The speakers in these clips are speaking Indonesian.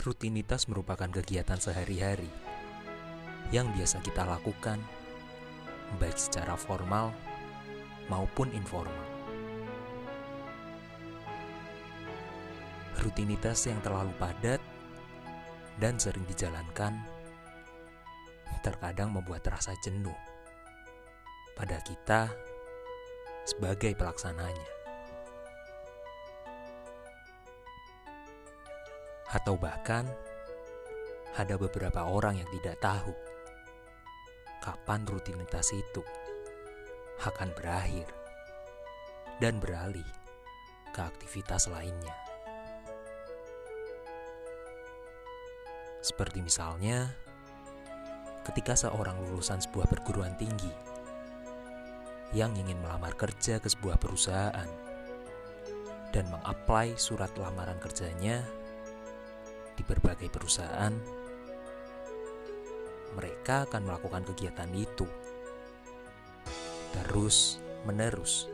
Rutinitas merupakan kegiatan sehari-hari yang biasa kita lakukan, baik secara formal maupun informal. Rutinitas yang terlalu padat dan sering dijalankan terkadang membuat rasa jenuh pada kita sebagai pelaksananya. Atau bahkan ada beberapa orang yang tidak tahu kapan rutinitas itu akan berakhir dan beralih ke aktivitas lainnya. Seperti misalnya, ketika seorang lulusan sebuah perguruan tinggi yang ingin melamar kerja ke sebuah perusahaan dan mengapply surat lamaran kerjanya di berbagai perusahaan, mereka akan melakukan kegiatan itu terus menerus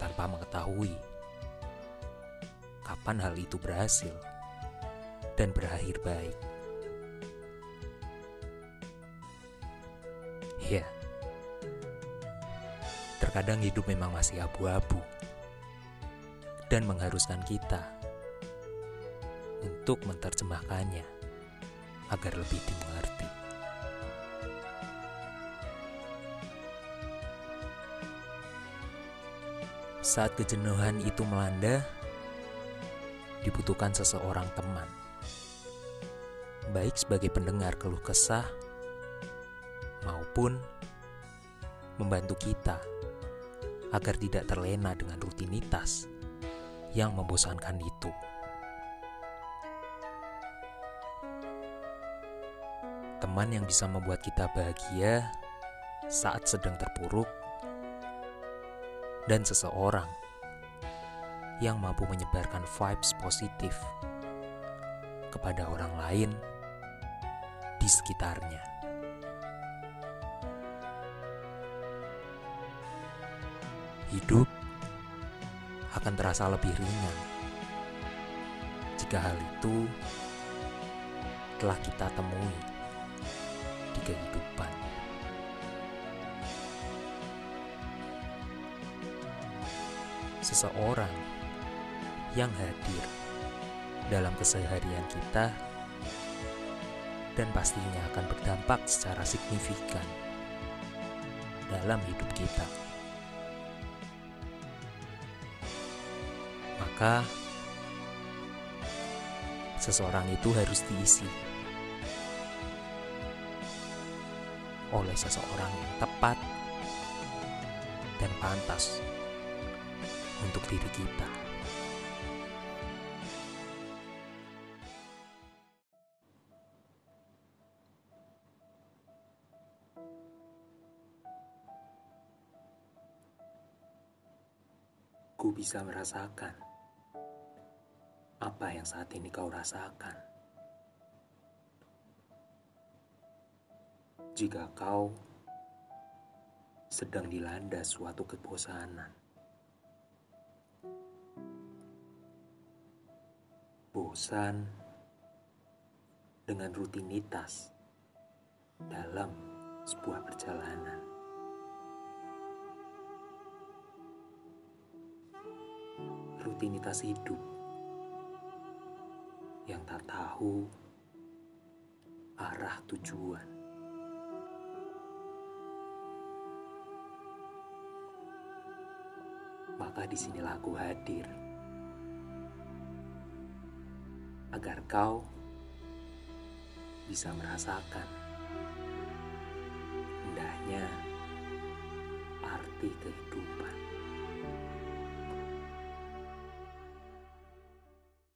tanpa mengetahui kapan hal itu berhasil dan berakhir baik. Ya, terkadang hidup memang masih abu-abu dan mengharuskan kita untuk menerjemahkannya agar lebih dimengerti. Saat kejenuhan itu melanda, dibutuhkan seseorang teman, baik sebagai pendengar keluh kesah maupun membantu kita agar tidak terlena dengan rutinitas yang membosankan itu. Teman yang bisa membuat kita bahagia saat sedang terpuruk, dan seseorang yang mampu menyebarkan vibes positif kepada orang lain di sekitarnya. Hidup akan terasa lebih ringan jika hal itu telah kita temui di kehidupan. Seseorang yang hadir dalam keseharian kita dan pastinya akan berdampak secara signifikan dalam hidup kita. Maka, seseorang itu harus diisi oleh seseorang yang tepat dan pantas untuk diri kita. Ku bisa merasakan apa yang saat ini kau rasakan. Jika kau sedang dilanda suatu kebosanan. Bosan dengan rutinitas dalam sebuah perjalanan. Rutinitas hidup yang tak tahu arah tujuan. Maka di sinilah aku hadir. Agar kau bisa merasakan indahnya arti kehidupan.